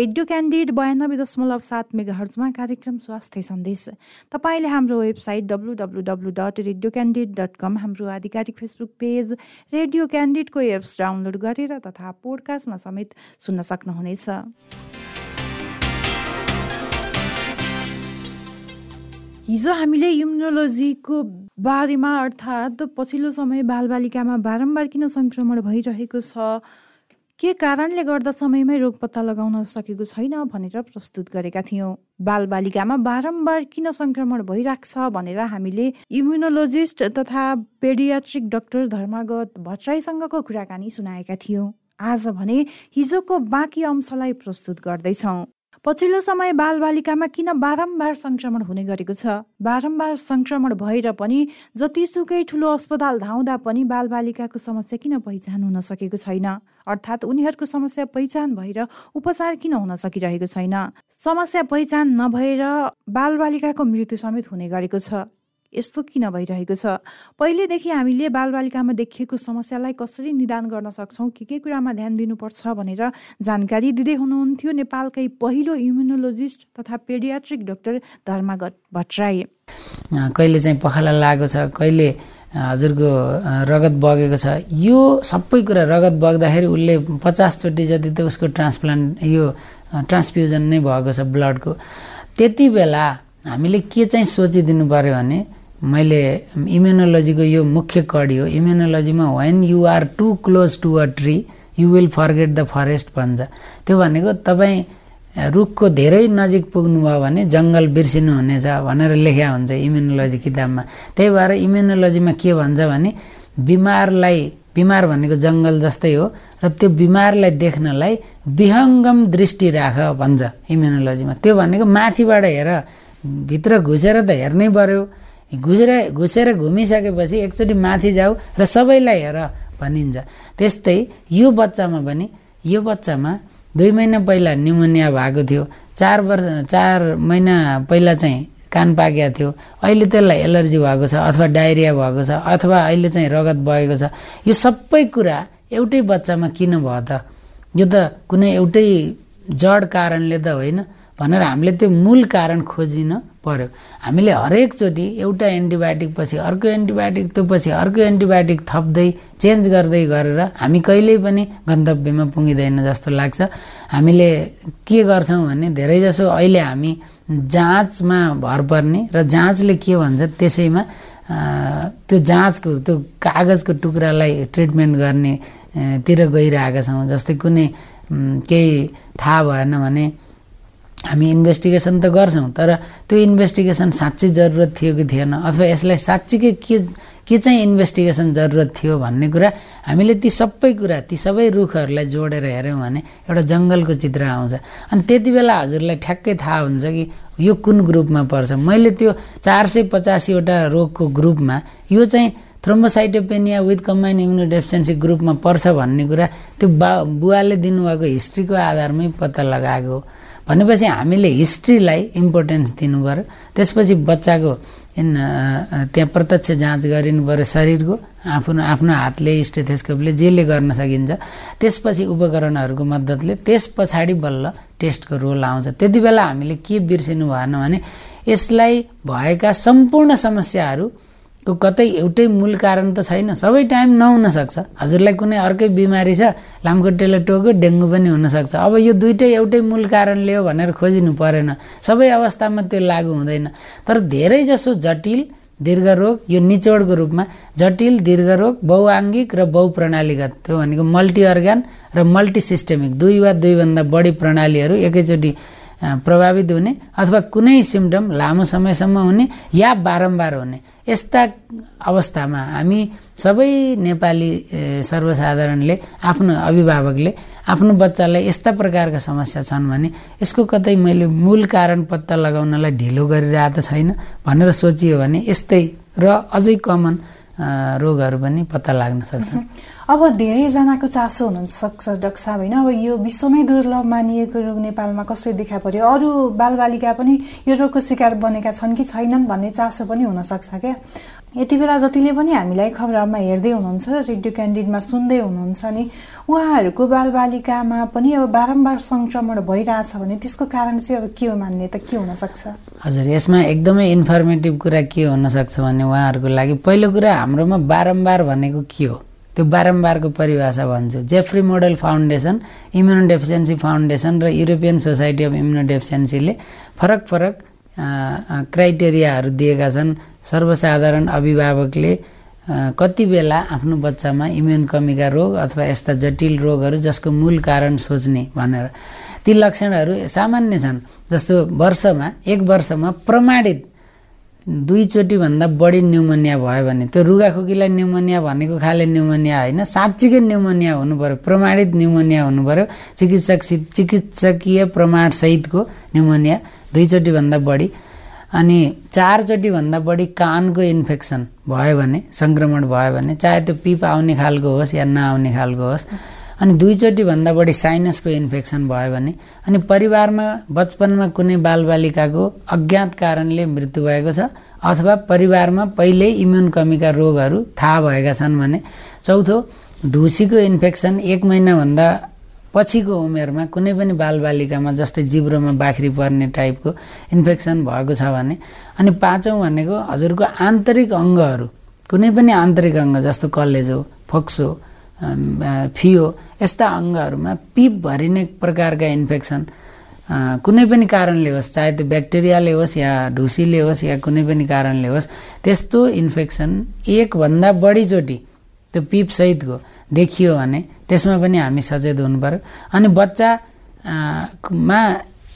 Radio candid बयानब्बे दशमलव सात मेगा हर्जमा कार्यक्रम स्वास्थ्य सन्देश। तपाईँले हाम्रो website W W W dot radio candid dot com हाम्रो आधिकारिक फेसबुक पेज रेडियो क्यान्डिडको एप्स डाउनलोड गरेर तथा पोडकास्टमा समेत सुन्न सक्नुहुनेछ। हिजो हामीले इम्युनोलोजीको बारेमा अर्थात् पछिल्लो समय बालबालिकामा बारम्बार किन सङ्क्रमण भइरहेको छ के कारणले गर्दा समयमै रोग पत्ता लगाउन सकेको छैन भनेर प्रस्तुत गरेका थियौँ। बालबालिकामा बारम्बार किन सङ्क्रमण भइरहेको छ भनेर हामीले इम्युनोलोजिस्ट तथा पेडियाट्रिक डाक्टर धर्मागत भट्टराईसँगको कुराकानी सुनाएका थियौँ। आज भने हिजोको बाँकी अंशलाई प्रस्तुत गर्दैछौँ। पछिल्लो समय बालबालिकामा किन बारम्बार सङ्क्रमण हुने गरेको छ? बारम्बार सङ्क्रमण भएर पनि जतिसुकै ठुलो अस्पताल धाउँदा पनि बालबालिकाको समस्या किन पहिचान हुन सकेको छैन? अर्थात् उनीहरूको समस्या पहिचान भएर उपचार किन हुन सकिरहेको छैन? समस्या पहिचान नभएर बालबालिकाको मृत्यु समेत हुने गरेको छ। यस्तो किन भइरहेको छ? पहिलेदेखि हामीले बालबालिकामा देखिएको समस्यालाई कसरी निदान गर्न सक्छौँ? के के कुरामा ध्यान दिनुपर्छ भनेर जानकारी दिँदै हुनुहुन्थ्यो नेपालकै पहिलो इम्युनोलोजिस्ट तथा पेडियाट्रिक डाक्टर धर्मागत भट्टराई। कहिले चाहिँ पखाला लागेको छ? कहिले हजुरको रगत बगेको छ? यो सबै कुरा रगत बग्दाखेरि उसले पचासचोटि जति त उसको ट्रान्सप्लान्ट यो ट्रान्सफ्युजन नै भएको छ ब्लडको। त्यति बेला हामीले के चाहिँ सोचिदिनु पऱ्यो भने मैले इम्युनोलोजीको यो मुख्य कडी हो। इम्युनोलोजीमा when you are too close to a tree you will forget the forest भन्छ। त्यो भनेको तपाईँ रुखको धेरै नजिक पुग्नुभयो भने जङ्गल बिर्सिनु हुनेछ भनेर लेख्या हुन्छ इम्युनोलोजी किताबमा। त्यही भएर इम्युनोलोजीमा के भन्छ भने बिमारलाई बिमार भनेको जङ्गल जस्तै हो र त्यो बिमारलाई देख्नलाई विहङ्गम दृष्टि राख भन्छ इम्युनोलोजीमा त्यो भनेको माथिबाट हेर भित्र घुसेर त हेर्नै पर्यो। घुसेर घुसेर घुमिसकेपछि एकचोटि माथि जाऊ र सबैलाई हेर भनिन्छ। त्यस्तै यो बच्चामा पनि यो बच्चामा दुई महिना पहिला निमोनिया भएको थियो चार वर्ष चार महिना पहिला चाहिँ कान पाकेको थियो अहिले त्यसलाई एलर्जी भएको छ अथवा डायरिया भएको छ अथवा अहिले चाहिँ रगत बगेको छ। यो सबै कुरा एउटै बच्चामा किन भयो त? यो त कुनै एउटै जड कारणले त होइन भनेर हामीले त्यो मूल कारण खोजिन पर्यो। हामीले हरेकचोटि एउटा एन्टिबायोटिक पछि अर्को एन्टिबायोटिक त्यो पछि अर्को एन्टिबायोटिक थप्दै चेन्ज गर्दै गरेर हामी कहिल्यै पनि गन्तव्यमा पुगिँदैन जस्तो लाग्छ। हामीले के गर्छौँ भने धेरैजसो अहिले हामी जाँचमा भर पर्ने र जाँचले के भन्छ त्यसैमा त्यो जाँचको त्यो कागजको टुक्रालाई ट्रिटमेन्ट गर्नेतिर गइरहेका छौँ। जस्तै कुनै केही थाहा भएन भने हामी इन्भेस्टिगेसन त गर्छौँ तर त्यो इन्भेस्टिगेसन साँच्चै जरुरत थियो कि थिएन? अथवा यसलाई साँच्चीकै के के चाहिँ इन्भेस्टिगेसन जरुरत थियो भन्ने कुरा हामीले ती सबै कुरा ती सबै रुखहरूलाई जोडेर हेऱ्यौँ भने एउटा जङ्गलको चित्र आउँछ। अनि त्यति बेला हजुरलाई ठ्याक्कै थाहा हुन्छ कि यो कुन ग्रुपमा पर्छ? मैले त्यो चार सय पचासीवटा रोगको ग्रुपमा यो चाहिँ थ्रोम्बोसाइटोपेनिया विथ कम्बाइन इम्युनोडेफिसियन्सी ग्रुपमा पर्छ भन्ने कुरा त्यो बा बुवाले दिनुभएको हिस्ट्रीको आधारमै पत्ता लगाएको भनेपछि हामीले हिस्ट्रीलाई इम्पोर्टेन्स दिनु पऱ्यो त्यसपछि बच्चाको त्यहाँ प्रत्यक्ष जाँच गरिनु पऱ्यो शरीरको आफ्नो आफ्नो हातले स्टेथेस्कोपले जेले गर्न सकिन्छ। त्यसपछि उपकरणहरूको मद्दतले त्यस पछाडि बल्ल टेस्टको रोल आउँछ। त्यति बेला हामीले के बिर्सिनु भएन भने यसलाई भएका सम्पूर्ण समस्याहरू को कतै एउटै मूल कारण त छैन। सबै टाइम नहुन सक्छ हजुरलाई कुनै अर्कै बिमारी छ लामखुट्टेले टोक्यो डेङ्गु पनि हुनसक्छ। अब यो दुइटै एउटै मूल कारणले हो भनेर खोजिनु परेन। सबै अवस्थामा त्यो लागु हुँदैन। तर धेरैजसो जटिल दीर्घरोग यो निचोडको रूपमा जटिल दीर्घरोग बहुआङ्गिक र बहुप्रणालीगत त्यो भनेको मल्टी अर्गान र मल्टिसिस्टेमिक दुई वा दुईभन्दा बढी प्रणालीहरू एकैचोटि प्रभावित हुने अथवा कुनै सिम्टम लामो समयसम्म हुने या बारम्बार हुने। यस्ता अवस्थामा हामी सबै नेपाली सर्वसाधारणले आफ्नो अभिभावकले आफ्नो बच्चालाई यस्ता प्रकारका समस्या छन् भने यसको कतै मैले मूल कारण पत्ता लगाउनलाई ढिलो गरिरहेको छैन भनेर सोचियो भने यस्तै र अझै कमन रोगहरू पनि पत्ता लाग्न सक्छ अब धेरैजनाको चासो हुन सक्छ डाक्टर साहब होइन अब यो विश्वमै दुर्लभ मानिएको रोग नेपालमा कसरी देखा पर्यो? अरू बालबालिका पनि यो रोगको शिकार बनेका छन् कि छैनन् भन्ने चासो पनि हुनसक्छ क्या? यति बेला जतिले पनि हामीलाई खबरमा हेर्दै हुनुहुन्छ रेडियो क्यान्डिडमा सुन्दै हुनुहुन्छ नि उहाँहरूको बालबालिकामा पनि अब बारम्बार सङ्क्रमण भइरहेछ भने त्यसको कारण चाहिँ अब के हो मान्यता के हुनसक्छ? हजुर यसमा एकदमै इन्फर्मेटिभ कुरा के हुनसक्छ भने उहाँहरूको लागि पहिलो कुरा हाम्रोमा बारम्बार भनेको के हो? त्यो बारम्बारको परिभाषा भन्छु। Jeffrey Modell foundation immunodeficiency foundation र युरोपियन सोसाइटी अफ इम्युनो डेफिसियन्सीले फरक फरक क्राइटेरियाहरू दिएका छन्। सर्वसाधारण अभिभावकले कति बेला आफ्नो बच्चामा इम्युन कमीका रोग अथवा यस्ता जटिल रोगहरू जसको मूल कारण सोच्ने भनेर। ती लक्षणहरू सामान्य छन् जस्तो वर्षमा एक वर्षमा प्रमाणित दुईचोटिभन्दा बढी न्युमोनिया भयो भने। त्यो रुगाखोकीलाई न्युमोनिया भनेको खाले न्युमोनिया होइन साँच्चीकै न्युमोनिया हुनु पऱ्यो प्रमाणित न्युमोनिया हुनु पऱ्यो चिकित्सक चिकित्सकीय प्रमाणसहितको न्युमोनिया दुईचोटिभन्दा बढी। अनि चारचोटिभन्दा बढी कानको इन्फेक्सन भयो भने सङ्क्रमण भयो भने चाहे त्यो पिप आउने खालको होस् या नआउने खालको होस् अनि दुईचोटिभन्दा बढी साइनसको इन्फेक्सन भयो भने अनि परिवारमा बचपनमा कुनै बालबालिकाको अज्ञात कारणले मृत्यु भएको छ अथवा परिवारमा पहिल्यै इम्युन कमीका रोगहरू थाहा भएका छन् भने चौथो ढुसीको इन्फेक्सन एक महिनाभन्दा पछिको उमेरमा कुनै पनि बालबालिकामा जस्तै जिब्रोमा बाख्री पर्ने टाइपको इन्फेक्सन भएको छ भने अनि पाँचौँ भनेको हजुरको आन्तरिक अङ्गहरू कुनै पनि आन्तरिक अङ्ग जस्तो कलेजो फोक्सो फियो यस्ता अङ्गहरूमा पिप भरिने प्रकारका इन्फेक्सन कुनै पनि कारणले होस् चाहे त्यो ब्याक्टेरियाले होस् या ढुसीले होस् या कुनै पनि कारणले होस् त्यस्तो इन्फेक्सन एकभन्दा बढीचोटि त्यो पिपसहितको देखियो भने त्यसमा पनि हामी सचेत हुनु पऱ्यो अनि बच्चामा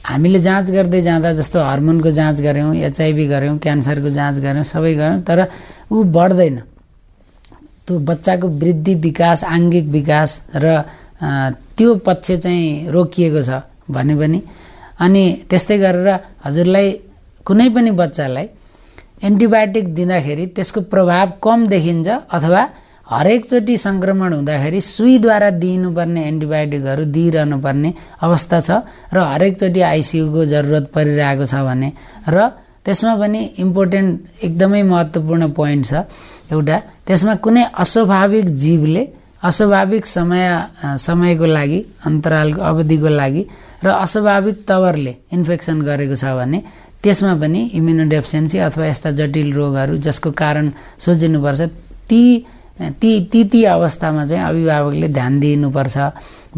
हामीले जाँच गर्दै जाँदा जस्तो हर्मोनको जाँच गऱ्यौँ एचआइभी गऱ्यौँ क्यान्सरको जाँच गऱ्यौँ सबै गऱ्यौँ तर ऊ बढ्दैन। त्यो बच्चाको वृद्धि विकास आङ्गिक विकास र त्यो पक्ष चाहिँ रोकिएको छ भने पनि। अनि त्यस्तै गरेर हजुरलाई कुनै पनि बच्चालाई एन्टिबायोटिक दिँदाखेरि त्यसको प्रभाव कम देखिन्छ अथवा हरेकचोटि सङ्क्रमण हुँदाखेरि सुईद्वारा दिइनुपर्ने एन्टिबायोटिकहरू दिइरहनु पर्ने अवस्था छ र हरेकचोटि आइसियुको जरुरत परिरहेको छ भने र त्यसमा पनि इम्पोर्टेन्ट एकदमै महत्त्वपूर्ण पोइन्ट छ एउटा। त्यसमा कुनै अस्वाभाविक जीवले अस्वाभाविक समय समयको लागि अन्तरालको अवधिको लागि र अस्वाभाविक तवरले इन्फेक्सन गरेको छ भने त्यसमा पनि इम्युनोडेफिसियन्सी अथवा यस्ता जटिल रोगहरू जसको कारण सोचिनुपर्छ ती ती ती ती अवस्थामा चाहिँ अभिभावकले ध्यान दिनुपर्छ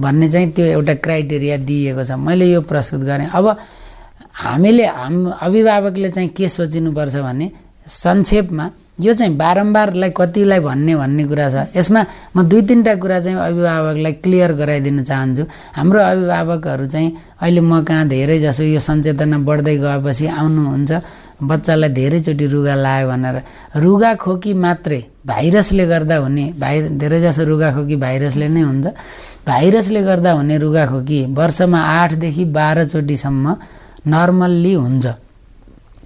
भन्ने चाहिँ त्यो एउटा क्राइटेरिया दिइएको छ। मैले यो प्रस्तुत गरेँ। अब हामीले हाम अभिभावकले चाहिँ के सोचिनुपर्छ भने संक्षेपमा यो चाहिँ बारम्बारलाई कतिलाई भन्ने भन्ने कुरा छ। यसमा म दुई तिनवटा कुरा चाहिँ अभिभावकलाई क्लियर गराइदिन चाहन्छु। हाम्रो अभिभावकहरू चाहिँ अहिले म कहाँ धेरै जसो यो सचेतना बढ्दै गएपछि आउनुहुन्छ। बच्चालाई धेरैचोटि रुगा लायो भनेर। रुगा खोकी मात्रै भाइरसले गर्दा हुने भाइ धेरैजसो रुगा खोकी भाइरसले नै हुन्छ। भाइरसले गर्दा हुने रुगा खोकी वर्षमा आठदेखि बाह्रचोटिसम्म नर्मल्ली हुन्छ।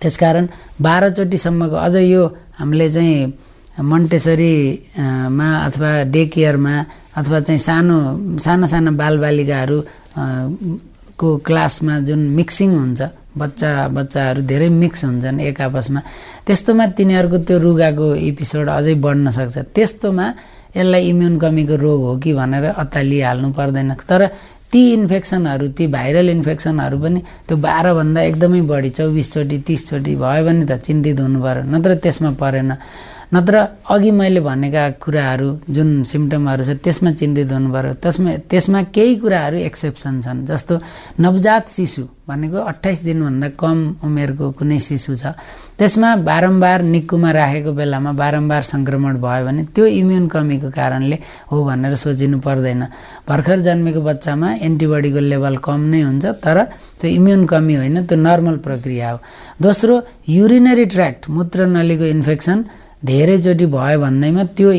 त्यसकारण बाह्रचोटिसम्मको अझ यो हामीले चाहिँ मन्टेसरीमा अथवा डे केयरमा अथवा चाहिँ सानो साना साना बालबालिकाहरू को क्लासमा जुन मिक्सिङ हुन्छ बच्चा बच्चाहरू धेरै मिक्स हुन्छन् एक आपसमा। त्यस्तोमा तिनीहरूको त्यो रुगाको एपिसोड अझै बढ्न सक्छ। त्यस्तोमा यसलाई इम्युन कमीको रोग हो कि भनेर अत्तालिहाल्नु पर्दैन। तर ती इन्फेक्सनहरू ती भाइरल इन्फेक्सनहरू पनि त्यो बाह्रभन्दा एकदमै बढी चौबिसचोटि तिसचोटि भयो भने त चिन्तित हुनु पऱ्यो नत्र त्यसमा परेन। नत्र अघि मैले भनेका कुराहरू जुन सिम्टमहरू छ त्यसमा चिन्तित हुनु पऱ्यो त्यसमा त्यसमा केही कुराहरू एक्सेप्सन छन्। जस्तो नवजात शिशु भनेको अठाइस दिनभन्दा कम उमेरको कुनै शिशु छ। त्यसमा बारम्बार निक्कुमा राखेको बेलामा बारम्बार सङ्क्रमण भयो भने त्यो इम्युन कमीको कारणले हो भनेर सोचिनु पर्दैन। भर्खर जन्मेको बच्चामा एन्टिबडीको लेभल कम नै हुन्छ तर त्यो इम्युन कमी होइन त्यो नर्मल प्रक्रिया हो। दोस्रो युरिनरी ट्र्याक्ट मूत्र नलीको इन्फेक्सन धेरैचोटि भयो भन्दैमा त्यो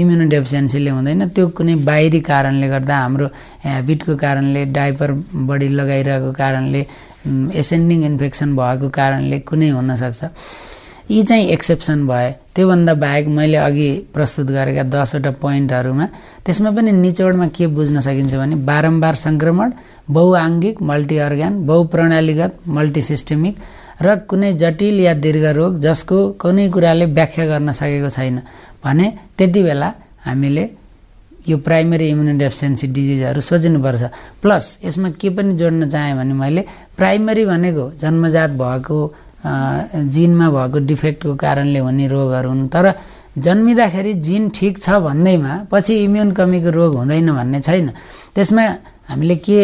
इम्युनो डेफिसियन्सीले हुँदैन। त्यो कुनै बाहिरी कारणले गर्दा हाम्रो ह्याबिटको कारणले डाइपर बढी लगाइरहेको कारणले एसेन्डिङ इन्फेक्सन भएको कारणले कुनै हुनसक्छ। यी चाहिँ एक्सेप्सन भए। त्योभन्दा बाहेक मैले अघि प्रस्तुत गरेका दसवटा पोइन्टहरूमा त्यसमा पनि निचोडमा के बुझ्न सकिन्छ भने बारम्बार सङ्क्रमण बहुआङ्गिक मल्टी अर्ग्यान बहुप्रणालीगत मल्टिसिस्टेमिक र कुनै जटिल या दीर्घ रोग जसको कुनै कुराले व्याख्या गर्न सकेको छैन। भने त्यति बेला हामीले यो प्राइमेरी इम्युनोडेफिसियन्सी डिजिजहरू सोचिनुपर्छ। प्लस यसमा के पनि जोड्न चाहेँ भने मैले प्राइमरी भनेको जन्मजात भएको जिनमा भएको डिफेक्टको कारणले हुने रोगहरू हुन्। तर जन्मिँदाखेरि जिन ठिक छ भन्दैमा पछि इम्युन कमीको रोग हुँदैन भन्ने छैन। त्यसमा हामीले के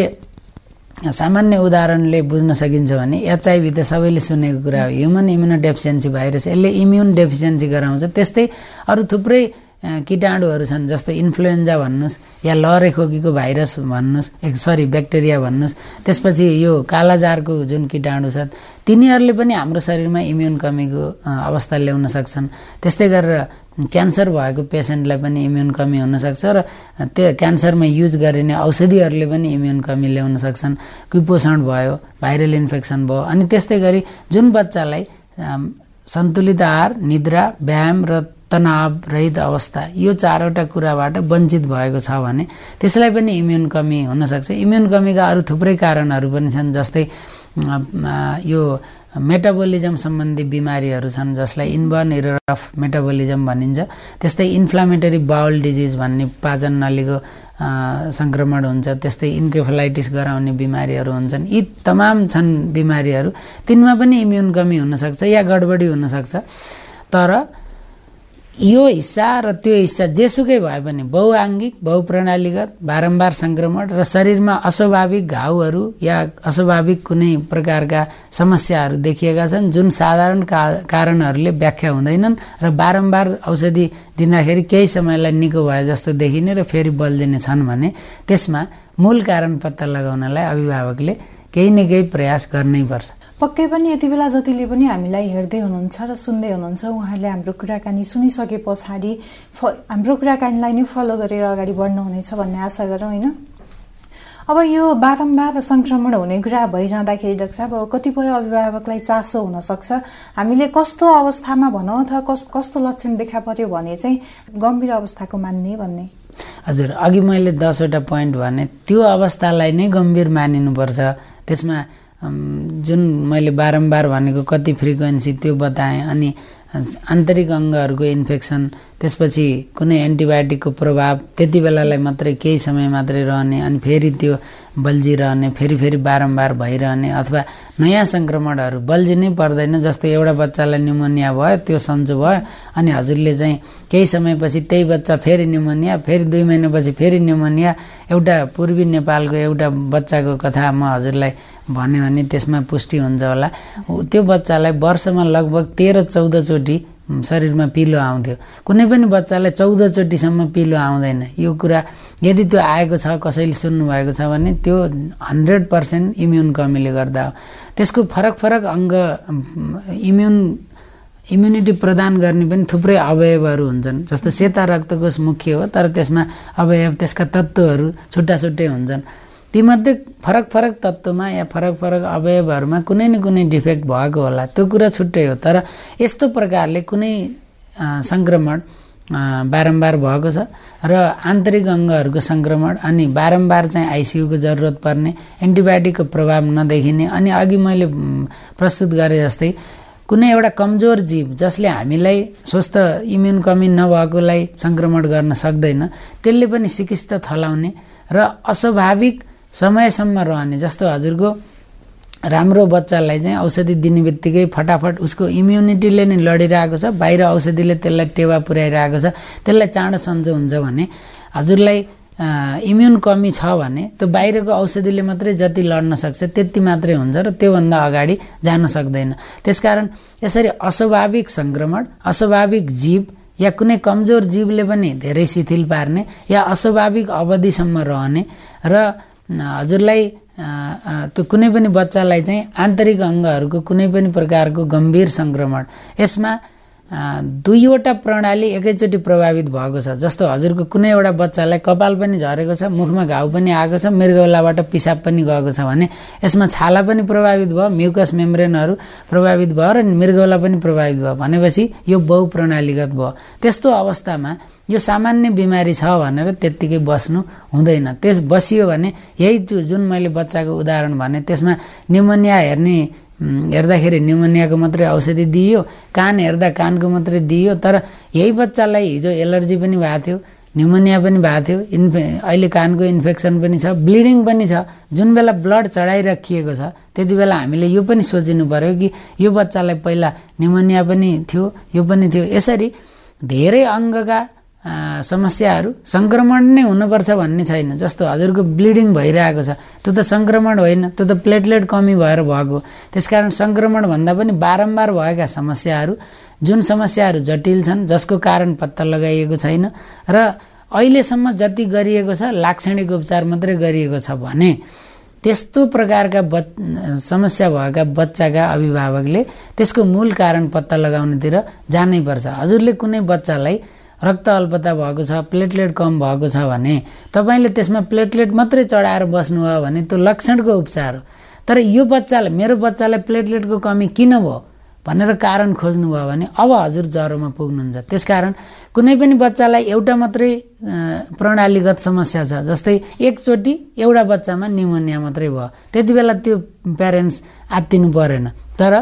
सामान्य उदाहरणले बुझ्न सकिन्छ भने एचआइभी त सबैले सुनेको कुरा हो। ह्युमन इम्युनोडेफिसियन्सी भाइरस यसले इम्युन डेफिसियन्सी गराउँछ। त्यस्तै अरू थुप्रै किटाणुहरू छन् जस्तो इन्फ्लुएन्जा भन्नुहोस् या लहरे खोकीको भाइरस भन्नुहोस् सरी ब्याक्टेरिया भन्नुहोस्। त्यसपछि यो कालाजारको जुन किटाणु छ तिनीहरूले पनि हाम्रो शरीरमा इम्युन कमीको अवस्था ल्याउन सक्छन्। त्यस्तै गरेर क्यान्सर भएको पेसेन्टलाई पनि इम्युन कमी हुनसक्छ र त्यो क्यान्सरमा युज गरिने औषधिहरूले पनि इम्युन कमी ल्याउन सक्छन् कुपोषण भयो भाइरल इन्फेक्सन भयो अनि त्यस्तै गरी जुन बच्चालाई सन्तुलित आहार निद्रा व्यायाम र तनाव रहित अवस्था यो चारवटा कुराबाट वञ्चित भएको छ भने त्यसलाई पनि इम्युन कमी हुनसक्छ। इम्युन कमीका अरू थुप्रै कारणहरू पनि छन् जस्तै यो मेटाबोलिजम सम्बन्धी बिमारीहरू छन् जसलाई इन्बर्न एरर अफ मेटाबोलिजम भनिन्छ। त्यस्तै इन्फ्लामेटरी बाउल डिजिज भन्ने पाचन नलीको सङ्क्रमण हुन्छ। त्यस्तै इन्केफलाइटिस गराउने बिमारीहरू हुन्छन्। यी तमाम छन् बिमारीहरू। तिनमा पनि इम्युन कमी हुनसक्छ या गडबडी हुनसक्छ। तर यो हिस्सा र त्यो हिस्सा जेसुकै भए पनि बहुआङ्गिक बहुप्रणालीगत बारम्बार सङ्क्रमण र शरीरमा अस्वाभाविक घाउहरू या अस्वाभाविक कुनै प्रकारका समस्याहरू देखिएका छन् जुन साधारण का कारणहरूले व्याख्या हुँदैनन् र बारम्बार औषधि दिँदाखेरि केही समयलाई निको भए जस्तो देखिने र फेरि बल्झिने छन् भने त्यसमा मूल कारण पत्ता लगाउनलाई अभिभावकले केही न केही प्रयास गर्नै पर्छ। पक्कै पनि यति बेला जतिले पनि हामीलाई हेर्दै हुनुहुन्छ र सुन्दै हुनुहुन्छ उहाँहरूले हाम्रो कुराकानी सुनिसके पछाडि फ हाम्रो कुराकानीलाई नै फलो गरेर अगाडि बढ्नुहुनेछ भन्ने आशा गरौँ होइन? अब यो बारम्बार सङ्क्रमण हुने कुरा भइरहँदाखेरि डाक्टर साहब अब कतिपय अभिभावकलाई चासो हुनसक्छ। हामीले कस्तो अवस्थामा भनौँ अथवा कस कस्तो लक्षण देखा पर्यो भने चाहिँ गम्भीर अवस्थाको मान्ने भन्ने। हजुर अघि मैले दसवटा पोइन्ट भने त्यो अवस्थालाई नै गम्भीर मानिनुपर्छ। त्यसमा जुन मैले बारम्बार भनेको कति फ्रिक्वेन्सी त्यो बताएँ अनि आन्तरिक अङ्गहरूको इन्फेक्सन त्यसपछि कुनै एन्टिबायोटिकको प्रभाव त्यति बेलालाई मात्रै केही समय मात्रै रहने अनि फेरि त्यो बल्झिरहने फेरि फेरि बारम्बार भइरहने अथवा नयाँ सङ्क्रमणहरू बल्झिनै पर्दैन जस्तै एउटा बच्चालाई न्युमोनिया भयो त्यो सन्चो भयो अनि हजुरले चाहिँ केही समयपछि त्यही बच्चा फेरि न्युमोनिया फेरि दुई महिनापछि फेरि न्युमोनिया एउटा पूर्वी नेपालको एउटा बच्चाको कथा म हजुरलाई भन्यो भने त्यसमा पुष्टि हुन्छ होला। त्यो बच्चालाई वर्षमा लगभग तेह्र चौधचोटि शरीरमा पिलो आउँथ्यो। कुनै पनि बच्चालाई चौधचोटिसम्म पिलो आउँदैन। यो कुरा यदि त्यो आएको छ कसैले सुन्नुभएको छ भने त्यो हन्ड्रेड पर्सेन्ट इम्युन कमीले गर्दा हो। त्यसको फरक फरक अङ्ग इम्युन इम्युनिटी प्रदान गर्ने पनि थुप्रै अवयवहरू हुन्छन्। जस्तो सेता रक्तकोष मुख्य हो तर त्यसमा अवयव त्यसका तत्त्वहरू छुट्टा छुट्टै हुन्छन्। तीमध्ये फरक फरक तत्त्वमा या फरक फरक अवयवहरूमा कुनै न कुनै डिफेक्ट भएको होला त्यो कुरा छुट्टै हो। तर यस्तो प्रकारले कुनै सङ्क्रमण बारम्बार भएको छ र आन्तरिक अङ्गहरूको सङ्क्रमण अनि बारम्बार चाहिँ आइसियुको जरुरत पर्ने एन्टिबायोटिकको प्रभाव नदेखिने अनि अघि मैले प्रस्तुत गरेँ जस्तै कुनै एउटा कमजोर जीव जसले हामीलाई स्वस्थ इम्युन कमी नभएकोलाई सङ्क्रमण गर्न सक्दैन त्यसले पनि सिकिस्त थलाउने र अस्वाभाविक समयसम्म रहने जस्तो हजुरको राम्रो बच्चालाई चाहिँ औषधि दिने बित्तिकै फटाफट उसको इम्युनिटीले नै लडिरहेको छ बाहिर औषधिले त्यसलाई टेवा पुर्याइरहेको छ त्यसलाई चाँडो सन्चो हुन्छ भने हजुरलाई इम्युन कमी छ भने त्यो बाहिरको औषधिले मात्रै जति लड्न सक्छ त्यति मात्रै हुन्छ र त्योभन्दा अगाडि जान सक्दैन। त्यसकारण यसरी अस्वाभाविक सङ्क्रमण अस्वाभाविक जीव या कुनै कमजोर जीवले पनि धेरै शिथिल पार्ने या अस्वाभाविक अवधिसम्म रहने र हजुरलाई त्यो कुनै पनि बच्चालाई चाहिँ आन्तरिक अङ्गहरूको कुनै पनि प्रकारको गम्भीर सङ्क्रमण यसमा दुईवटा प्रणाली एकैचोटि प्रभावित भएको छ। जस्तो हजुरको कुनै एउटा बच्चालाई कपाल पनि झरेको छ मुखमा घाउ पनि आएको छ मृगौलाबाट पिसाब पनि गएको छ भने यसमा छाला पनि प्रभावित भयो म्युकस मेम्ब्रेनहरू प्रभावित भयो र मृगौला पनि प्रभावित भयो भनेपछि यो बहुप्रणालीगत भयो। त्यस्तो अवस्थामा यो सामान्य बिमारी छ भनेर त्यत्तिकै बस्नु हुँदैन। त्यस बसियो भने यही जुन मैले बच्चाको उदाहरण भने त्यसमा निमोनिया हेर्ने हेर्दाखेरि न्युमोनियाको मात्रै औषधि दिइयो कान हेर्दा कानको मात्रै दिइयो तर यही बच्चालाई हिजो एलर्जी पनि भएको थियो न्युमोनिया पनि भएको थियो इन्फे अहिले कानको इन्फेक्सन पनि छ ब्लिडिङ पनि छ जुन बेला ब्लड चढाइराखिएको छ त्यति बेला हामीले यो पनि सोचिनु पऱ्यो कि यो बच्चालाई पहिला न्युमोनिया पनि थियो यो पनि थियो। यसरी धेरै अङ्गका समस्याहरू सङ्क्रमण नै हुनुपर्छ भन्ने छैन जस्तो हजुरको ब्लिडिङ भइरहेको छ त्यो त सङ्क्रमण होइन त्यो त प्लेटलेट कमी भएर भएको त्यसकारण सङ्क्रमणभन्दा पनि बारम्बार भएका समस्याहरू जुन समस्याहरू जटिल छन् जसको कारण पत्ता लगाइएको छैन र अहिलेसम्म जति गरिएको छ लाक्षणिक उपचार मात्रै गरिएको छ भने त्यस्तो प्रकारका ब समस्या भएका बच्चाका अभिभावकले त्यसको मूल कारण पत्ता लगाउनेतिर जानै पर्छ हजुरले कुनै बच्चालाई रक्त अल्पता भएको छ प्लेटलेट कम भएको छ भने तपाईँले त्यसमा प्लेटलेट मात्रै चढाएर बस्नुभयो भने त्यो लक्षणको उपचार हो। तर यो बच्चालाई मेरो बच्चालाई प्लेटलेटको कमी किन भयो भनेर कारण खोज्नुभयो भने अब हजुर ज्वरोमा पुग्नुहुन्छ। त्यसकारण कुनै पनि बच्चालाई एउटा मात्रै प्रणालीगत समस्या छ जस्तै एकचोटि एउटा बच्चामा निमोनिया मात्रै भयो। त्यति बेला त्यो प्यारेन्ट्स आत्तिनु परेन। तर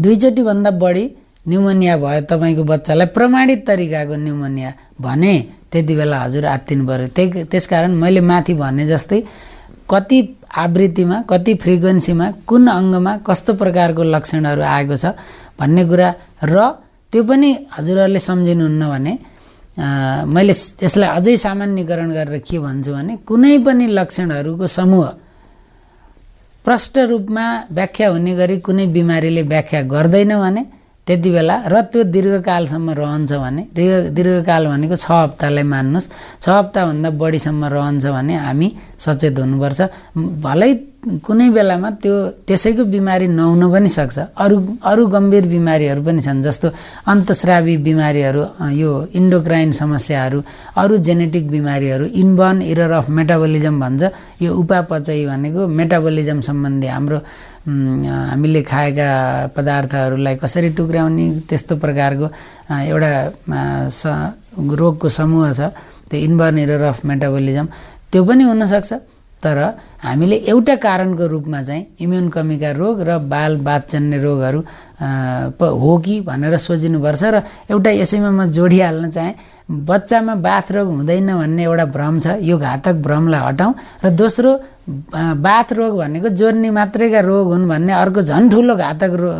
दुईचोटिभन्दा बढी न्युमोनिया भयो तपाईँको बच्चालाई प्रमाणित तरिकाको न्युमोनिया भने त्यति बेला हजुर आत्तिनु पऱ्यो त्यही त्यसकारण मैले माथि भने जस्तै कति आवृत्तिमा कति फ्रिक्वेन्सीमा कुन अङ्गमा कस्तो प्रकारको लक्षणहरू आएको छ भन्ने कुरा र त्यो पनि हजुरहरूले सम्झिनुहुन्न भने मैले यसलाई अझै सामान्यकरण गरेर के भन्छु भने कुनै पनि लक्षणहरूको समूह प्रष्ट रूपमा व्याख्या हुने गरी कुनै बिमारीले व्याख्या गर्दैन भने त्यति बेला र त्यो दीर्घकालसम्म रहन्छ भने दीर्घकाल भनेको छ हप्तालाई मान्नुहोस्। छ हप्ताभन्दा बढीसम्म रहन्छ भने हामी सचेत हुनुपर्छ। भलै कुनै बेलामा त्यो त्यसैको बिमारी नहुन पनि सक्छ। अरू अरू गम्भीर बिमारीहरू पनि छन् जस्तो अन्तस्रावी बिमारीहरू यो इन्डोक्राइन समस्याहरू अरू जेनेटिक बिमारीहरू इनबर्न इरर अफ मेटाबोलिजम भन्छ। यो उपापचय भनेको मेटाबोलिजम सम्बन्धी हाम्रो हामीले खाएका पदार्थहरूलाई कसरी टुक्राउने त्यस्तो प्रकारको एउटा स रोगको समूह छ त्यो इन्बर्न इरर अफ मेटाबोलिजम। त्यो पनि हुनसक्छ तर हामीले एउटा कारणको रूपमा चाहिँ इम्युन कमीका रोग र बाल बातजन्य रोगहरू हो कि भनेर सोचिनुपर्छ र एउटा यसैमा म जोडिहाल्न चाहेँ बच्चामा बाथ रोग हुँदैन भन्ने एउटा भ्रम छ यो घातक भ्रमलाई हटाउँ। र दोस्रो बाथ रोग भनेको जोर्नी मात्रैका रोग हुन् भन्ने अर्को झन् ठुलो घातक रो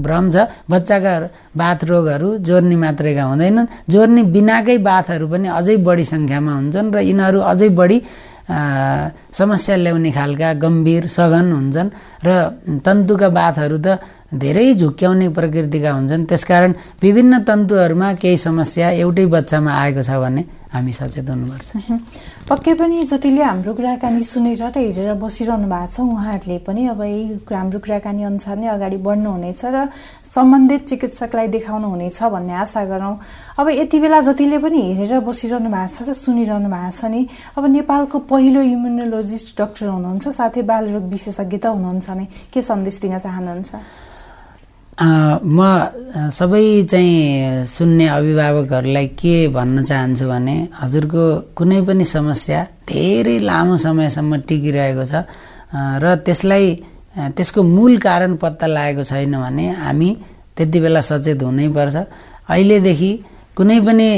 भ्रम छ। बच्चाका बाथ रोगहरू जोर्नी मात्रैका हुँदैनन्। जोर्नी बिनाकै बाथहरू पनि अझै बढी सङ्ख्यामा हुन्छन् र यिनीहरू अझै बढी समस्या ल्याउने खालका गम्भीर सघन हुन्छन्। र तन्तुका बाथहरू त धेरै झुक्क्याउने प्रकृतिका हुन्छन्। त्यसकारण विभिन्न तन्तुहरूमा केही समस्या एउटै बच्चामा आएको छ भने हामी सचेत हुनुपर्छ। पक्कै पनि जतिले हाम्रो कुराकानी सुनेर र हेरेर बसिरहनु भएको छ उहाँहरूले पनि अब यही हाम्रो कुराकानी अनुसार नै अगाडि बढ्नुहुनेछ र सम्बन्धित चिकित्सकलाई देखाउनु हुनेछ भन्ने आशा गरौँ। अब यति बेला जतिले पनि हेरेर बसिरहनु भएको छ र सुनिरहनु भएको छ नि अब नेपालको पहिलो इम्युनोलोजिस्ट डक्टर हुनुहुन्छ साथै बालरोग विशेषज्ञ त हुनुहुन्छ नै। के सन्देश दिन चाहनुहुन्छ? म सबै चाहिँ सुन्ने अभिभावकहरूलाई के भन्न चाहन्छु भने हजुरको कुनै पनि समस्या धेरै लामो समयसम्म टिकिरहेको छ। र त्यसलाई त्यसको मूल कारण पत्ता लागेको छैन भने हामी त्यति बेला सचेत हुनैपर्छ अहिलेदेखि कुनै पनि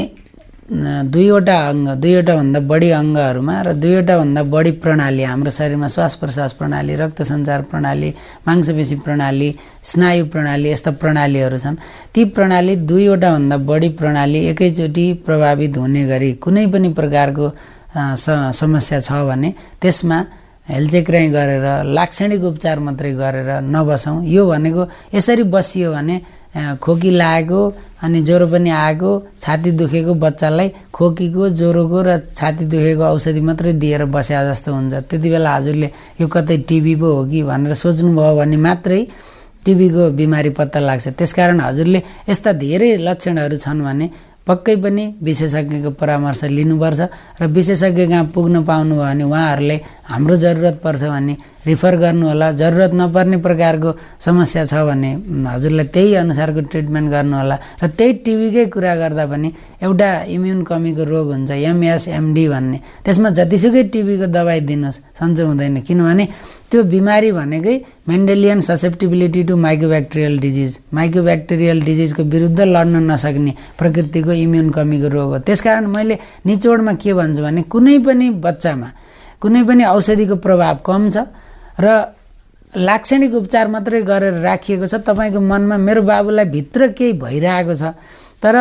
दुईवटा अङ्ग दुईवटाभन्दा बढी अङ्गहरूमा र दुईवटाभन्दा बढी प्रणाली हाम्रो शरीरमा श्वास प्रश्वास प्रणाली रक्त सञ्चार प्रणाली मांसपेशी प्रणाली स्नायु प्रणाली यस्ता प्रणालीहरू छन्। ती प्रणाली दुईवटाभन्दा बढी प्रणाली एकैचोटि प्रभावित हुने गरी कुनै पनि प्रकारको समस्या छ भने त्यसमा हेलचेक्राइ गरेर लाक्षणिक उपचार मात्रै गरेर नबसौँ। यो भनेको यसरी बसियो भने खोकी लागेको अनि ज्वरो पनि आएको छाती दुखेको बच्चालाई खोकीको ज्वरोको र छाती दुखेको औषधि मात्रै दिएर बस्या जस्तो हुन्छ। त्यति बेला हजुरले यो कतै टिबी पो हो कि भनेर सोच्नुभयो भने मात्रै टिबीको बिमारी पत्ता लाग्छ। त्यसकारण हजुरले यस्ता धेरै लक्षणहरू छन् भने पक्कै पनि विशेषज्ञको परामर्श लिनुपर्छ र विशेषज्ञ कहाँ पुग्न पाउनुभयो भने उहाँहरूले हाम्रो जरुरत पर्छ भने रिफर गर्नु होला जरुरत नपर्ने प्रकारको समस्या छ भने हजुरलाई त्यही अनुसारको ट्रिटमेन्ट गर्नुहोला र त्यही टिबीकै कुरा गर्दा पनि एउटा इम्युन कमीको रोग हुन्छ एमएसएमडी भन्ने। त्यसमा जतिसुकै टिबीको दबाई दिनुहोस् सन्चो हुँदैन। किनभने त्यो बिमारी भनेकै Mendelian susceptibility to mycobacterial disease mycobacterial डिजिजको विरुद्ध लड्न नसक्ने प्रकृतिको इम्युन कमीको रोग हो। त्यसकारण मैले निचोडमा के भन्छु भने कुनै पनि बच्चामा कुनै पनि औषधिको प्रभाव कम छ र लाक्षणिक उपचार मात्रै गरेर राखिएको छ। तपाईँको मनमा मेरो बाबुलाई भित्र केही भइरहेको छ तर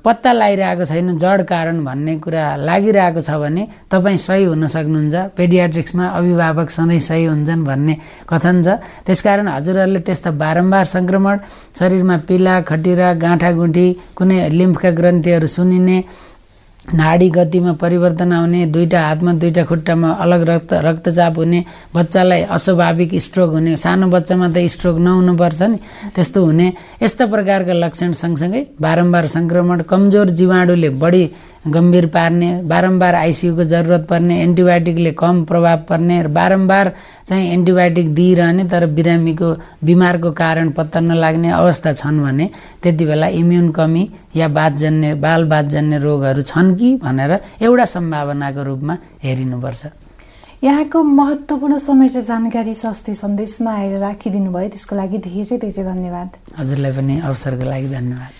पत्ता लगाइरहेको छैन जड कारण भन्ने कुरा लागिरहेको छ भने तपाईँ सही हुन सक्नुहुन्छ। पेडियाट्रिक्समा अभिभावक सधैँ सही हुन्छन् भन्ने कथन छ। त्यसकारण हजुरहरूले त्यस्ता बारम्बार सङ्क्रमण शरीरमा पिला खटिरा गाँठागुठी कुनै लिम्फका ग्रन्थीहरू सुनिने नाडी गतिमा परिवर्तन आउने दुईवटा हातमा दुईवटा खुट्टामा अलग रक्त रक्तचाप हुने बच्चालाई अस्वाभाविक स्ट्रोक हुने सानो बच्चामा त स्ट्रोक नहुनुपर्छ नि त्यस्तो हुने यस्ता प्रकारका लक्षण सँगसँगै बारम्बार सङ्क्रमण कमजोर जीवाणुले बढी गम्भीर पार्ने बारम्बार आइसियुको जरुरत पर्ने एन्टिबायोटिकले कम प्रभाव पर्ने र बारम्बार चाहिँ एन्टिबायोटिक दिइरहने तर बिरामीको बिमारको कारण पत्ता नलाग्ने अवस्था छन् भने त्यति बेला इम्युन कमी या बातजन्य बाल बातजन्य रोगहरू छन् कि भनेर एउटा सम्भावनाको रूपमा हेरिनुपर्छ। यहाँको महत्त्वपूर्ण समय र जानकारी स्वास्थ्य सन्देशमा आएर राखिदिनु भयो त्यसको लागि धेरै धेरै धन्यवाद। हजुरलाई पनि अवसरको लागि धन्यवाद।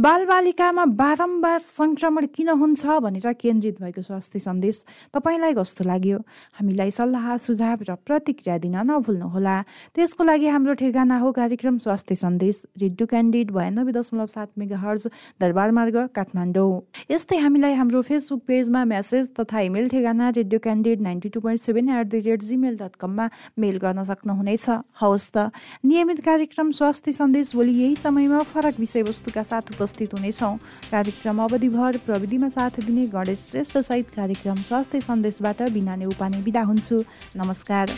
बालबालिकामा बारम्बार सङ्क्रमण किन हुन्छ भनेर केन्द्रित भएको स्वास्थ्य सन्देश तपाईँलाई कस्तो लाग्यो? हामीलाई सल्लाह सुझाव र प्रतिक्रिया दिन नभुल्नुहोला। त्यसको लागि हाम्रो ठेगाना हो कार्यक्रम स्वास्थ्य सन्देश रेडियो क्यान्डिड बयानब्बे दशमलव सात मेगा हर्ज दरबार मार्ग काठमाडौँ। यस्तै हामीलाई हाम्रो फेसबुक पेजमा मेसेज तथा इमेल ठेगाना radio candid ninety two point seven eight the rate Gmail dot कममा मेल गर्न सक्नुहुनेछ। हवस् त। नियमित कार्यक्रम स्वास्थ्य सन्देश भोलि यही समयमा फरक विषयवस्तुका साथ उपस्थित हुनेछौँ। कार्यक्रम अवधिभर प्रविधिमा साथ दिने गणेश श्रेष्ठ सहित कार्यक्रम स्वास्थ्य सन्देशबाट बिना उपाने बिदा हुन्छु। नमस्कार।